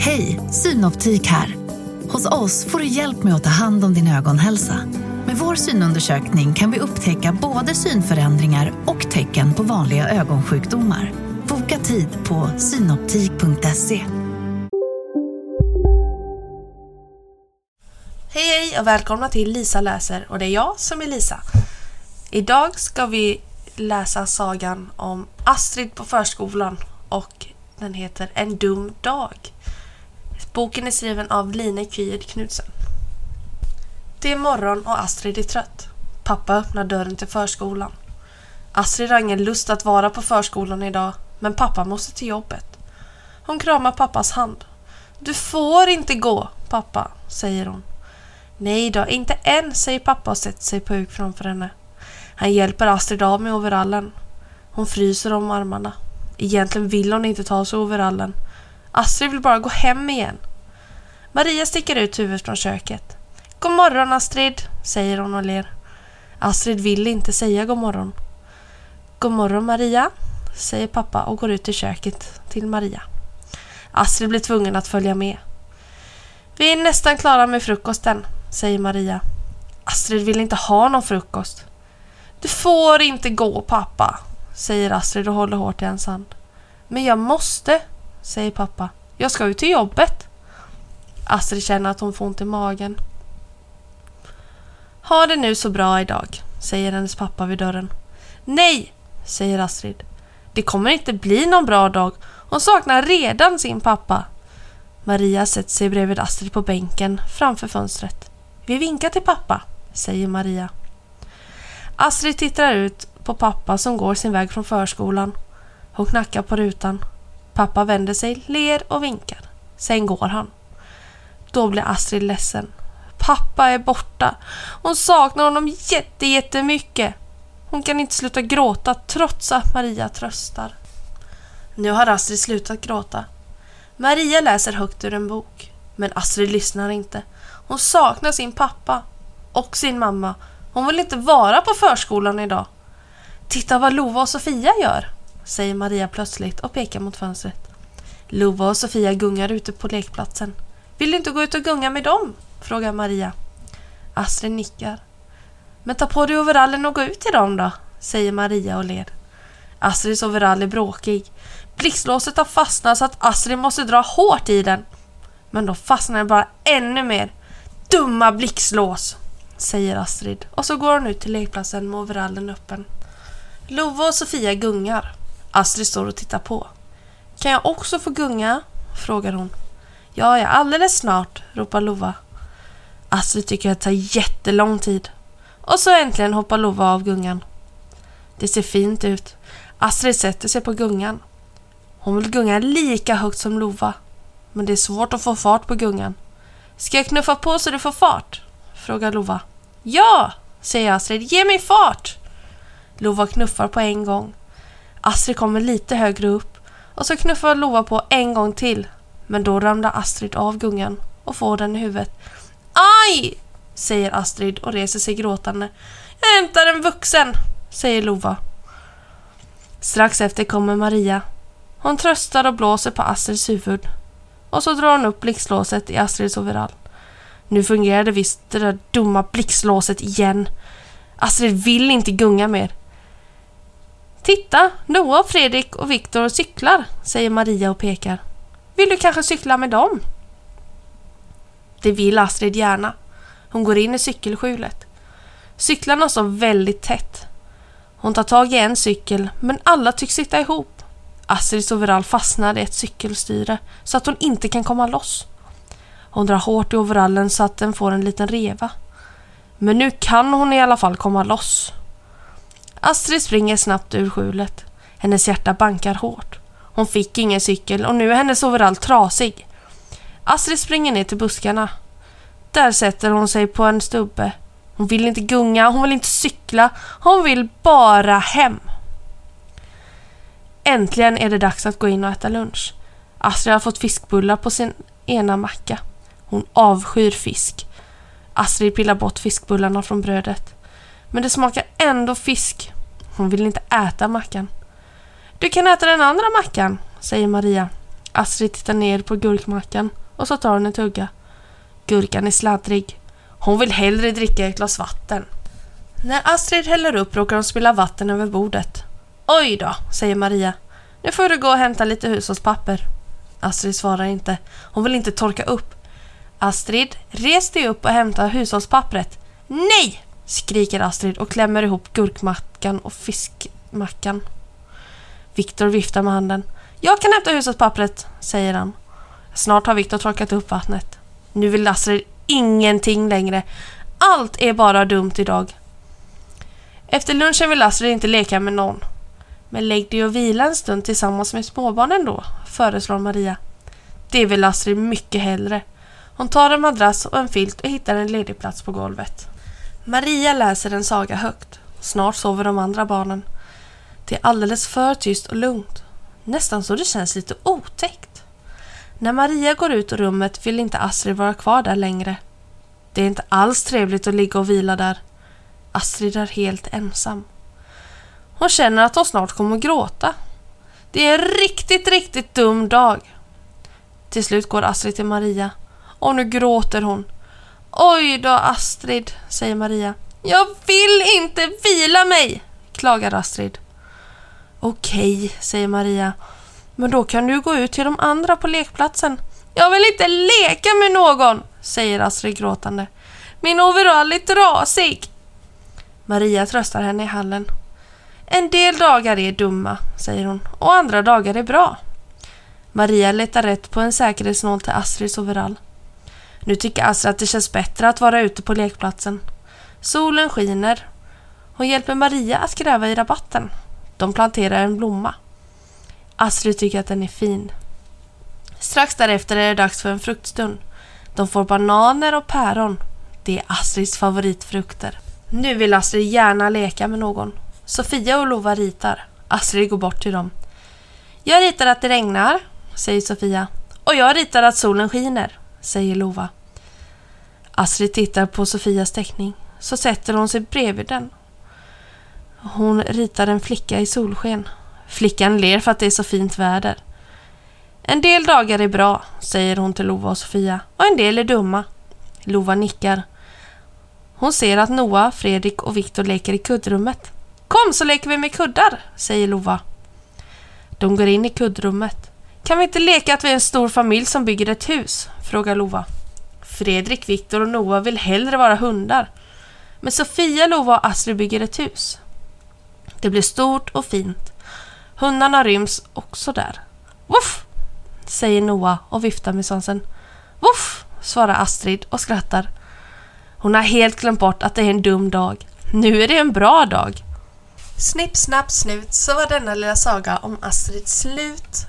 Hej, Synoptik här. Hos oss får du hjälp med att ta hand om din ögonhälsa. Med vår synundersökning kan vi upptäcka både synförändringar och tecken på vanliga ögonsjukdomar. Boka tid på synoptik.se. Hej hej och välkomna till Lisa läser och det är jag som är Lisa. Idag ska vi läsa sagan om Astrid på förskolan och den heter En dum dag. Boken är skriven av Line Kyed Knudsen. Det är morgon och Astrid är trött. Pappa öppnar dörren till förskolan. Astrid har ingen lust att vara på förskolan idag, men pappa måste till jobbet. Hon kramar pappas hand. Du får inte gå, pappa, säger hon. Nej då, inte än, säger pappa och sätter sig på huk framför henne. Han hjälper Astrid av med overallen. Hon fryser om armarna. Egentligen vill hon inte ta av sig overallen. Astrid vill bara gå hem igen. Maria sticker ut huvudet från köket. God morgon Astrid, säger hon och ler. Astrid vill inte säga god morgon. God morgon Maria, säger pappa och går ut i köket till Maria. Astrid blir tvungen att följa med. Vi är nästan klara med frukosten, säger Maria. Astrid vill inte ha någon frukost. Du får inte gå pappa, säger Astrid och håller hårt i hans hand. Men jag måste, säger pappa. Jag ska ju till jobbet. Astrid känner att hon får ont i magen. Ha det nu så bra idag, säger hennes pappa vid dörren. Nej, säger Astrid. Det kommer inte bli någon bra dag. Hon saknar redan sin pappa. Maria sätter sig bredvid Astrid på bänken framför fönstret. Vi vinkar till pappa, säger Maria. Astrid tittar ut på pappa som går sin väg från förskolan. Hon knackar på rutan. Pappa vänder sig, ler och vinkar. Sen går han. Då blir Astrid ledsen. Pappa är borta. Hon saknar honom jätte, jättemycket. Hon kan inte sluta gråta trots att Maria tröstar. Nu har Astrid slutat gråta. Maria läser högt ur en bok. Men Astrid lyssnar inte. Hon saknar sin pappa. Och sin mamma. Hon vill inte vara på förskolan idag. Titta vad Lova och Sofia gör, säger Maria plötsligt och pekar mot fönstret. Lova och Sofia gungar ute på lekplatsen. Vill du inte gå ut och gunga med dem? frågar Maria. Astrid nickar. Men ta på dig overallen och gå ut till dem då, säger Maria och ler. Astrids overall är bråkig. Blixtlåset har fastnat så att Astrid måste dra hårt i den. Men då fastnar den bara ännu mer. Dumma blixtlås, säger Astrid och så går hon ut till lekplatsen med overallen öppen. Lova och Sofia gungar. Astrid står och tittar på. Kan jag också få gunga? frågar hon. Ja, ja, alldeles snart, ropar Lova. Astrid tycker att det tar jättelång tid. Och så äntligen hoppar Lova av gungan. Det ser fint ut. Astrid sätter sig på gungan. Hon vill gunga lika högt som Lova. Men det är svårt att få fart på gungan. Ska jag knuffa på så du får fart? frågar Lova. Ja, säger Astrid. Ge mig fart! Lova knuffar på en gång. Astrid kommer lite högre upp och så knuffar Lova på en gång till. Men då ramlar Astrid av gungan och får den i huvudet. Aj! säger Astrid och reser sig gråtande. Jag hämtar en vuxen, säger Lova. Strax efter kommer Maria. Hon tröstar och blåser på Astrids huvud. Och så drar hon upp blixtlåset i Astrids overall. Nu fungerade visst det där dumma blixtlåset igen. Astrid vill inte gunga mer. Titta, Noah, Fredrik och Viktor cyklar, säger Maria och pekar. Vill du kanske cykla med dem? Det vill Astrid gärna. Hon går in i cykelskjulet. Cyklarna står väldigt tätt. Hon tar tag i en cykel, men alla tycks sitta ihop. Astrids overall fastnar i ett cykelstyre så att hon inte kan komma loss. Hon drar hårt i overallen så att den får en liten reva. Men nu kan hon i alla fall komma loss. Astrid springer snabbt ur skjulet. Hennes hjärta bankar hårt. Hon fick ingen cykel och nu är hennes overall trasig. Astrid springer ner till buskarna. Där sätter hon sig på en stubbe. Hon vill inte gunga, hon vill inte cykla, hon vill bara hem. Äntligen är det dags att gå in och äta lunch. Astrid har fått fiskbullar på sin ena macka. Hon avskyr fisk. Astrid pillar bort fiskbullarna från brödet. Men det smakar ändå fisk. Hon vill inte äta mackan. Du kan äta den andra mackan, säger Maria. Astrid tittar ner på gurkmackan och så tar hon en tugga. Gurkan är sladdrig. Hon vill hellre dricka ett glas vatten. När Astrid häller upp råkar hon spilla vatten över bordet. Oj då, säger Maria. Nu får du gå och hämta lite hushållspapper. Astrid svarar inte. Hon vill inte torka upp. Astrid, res dig upp och hämta hushållspappret. Nej! skriker Astrid och klämmer ihop gurkmackan och fiskmackan. Viktor viftar med handen. Jag kan hämta hushållspappret, säger han. Snart har Viktor torkat upp vattnet. Nu vill Astrid ingenting längre. Allt är bara dumt idag. Efter lunchen vill Astrid inte leka med någon. Men lägg dig och vila en stund tillsammans med småbarnen då, föreslår Maria. Det vill Astrid mycket hellre. Hon tar en madrass och en filt och hittar en ledig plats på golvet. Maria läser en saga högt. Snart sover de andra barnen. Det är alldeles för tyst och lugnt. Nästan så det känns lite otäckt. När Maria går ut ur rummet vill inte Astrid vara kvar där längre. Det är inte alls trevligt att ligga och vila där. Astrid är helt ensam. Hon känner att hon snart kommer att gråta. Det är en riktigt, riktigt dum dag. Till slut går Astrid till Maria och nu gråter hon. Oj då Astrid, säger Maria. Jag vill inte vila mig, klagar Astrid. Okej, säger Maria. Men då kan du gå ut till de andra på lekplatsen. Jag vill inte leka med någon, säger Astrid gråtande. Min overall är trasig. Maria tröstar henne i hallen. En del dagar är dumma, säger hon, och andra dagar är bra. Maria letar rätt på en säkerhetsnål till Astrids overall. Nu tycker Astrid att det känns bättre att vara ute på lekplatsen. Solen skiner. Hon hjälper Maria att gräva i rabatten. De planterar en blomma. Astrid tycker att den är fin. Strax därefter är det dags för en fruktstund. De får bananer och päron. Det är Astrids favoritfrukter. Nu vill Astrid gärna leka med någon. Sofia och Lova ritar. Astrid går bort till dem. Jag ritar att det regnar, säger Sofia. Och jag ritar att solen skiner, säger Lova. Astrid tittar på Sofias teckning. Så sätter hon sig bredvid den. Hon ritar en flicka i solsken. Flickan ler för att det är så fint väder. En del dagar är bra, säger hon till Lova och Sofia. Och en del är dumma. Lova nickar. Hon ser att Noah, Fredrik och Viktor leker i kuddrummet. Kom så leker vi med kuddar, säger Lova. De går in i kuddrummet. Kan vi inte leka att vi är en stor familj som bygger ett hus? frågar Lova. Fredrik, Viktor och Noah vill hellre vara hundar. Men Sofia, Lova och Astrid bygger ett hus. Det blir stort och fint. Hundarna ryms också där. Voff! säger Noah och viftar med svansen. Voff! svarar Astrid och skrattar. Hon har helt glömt bort att det är en dum dag. Nu är det en bra dag. Snipp, snapp, snut så var denna lilla saga om Astrid slut.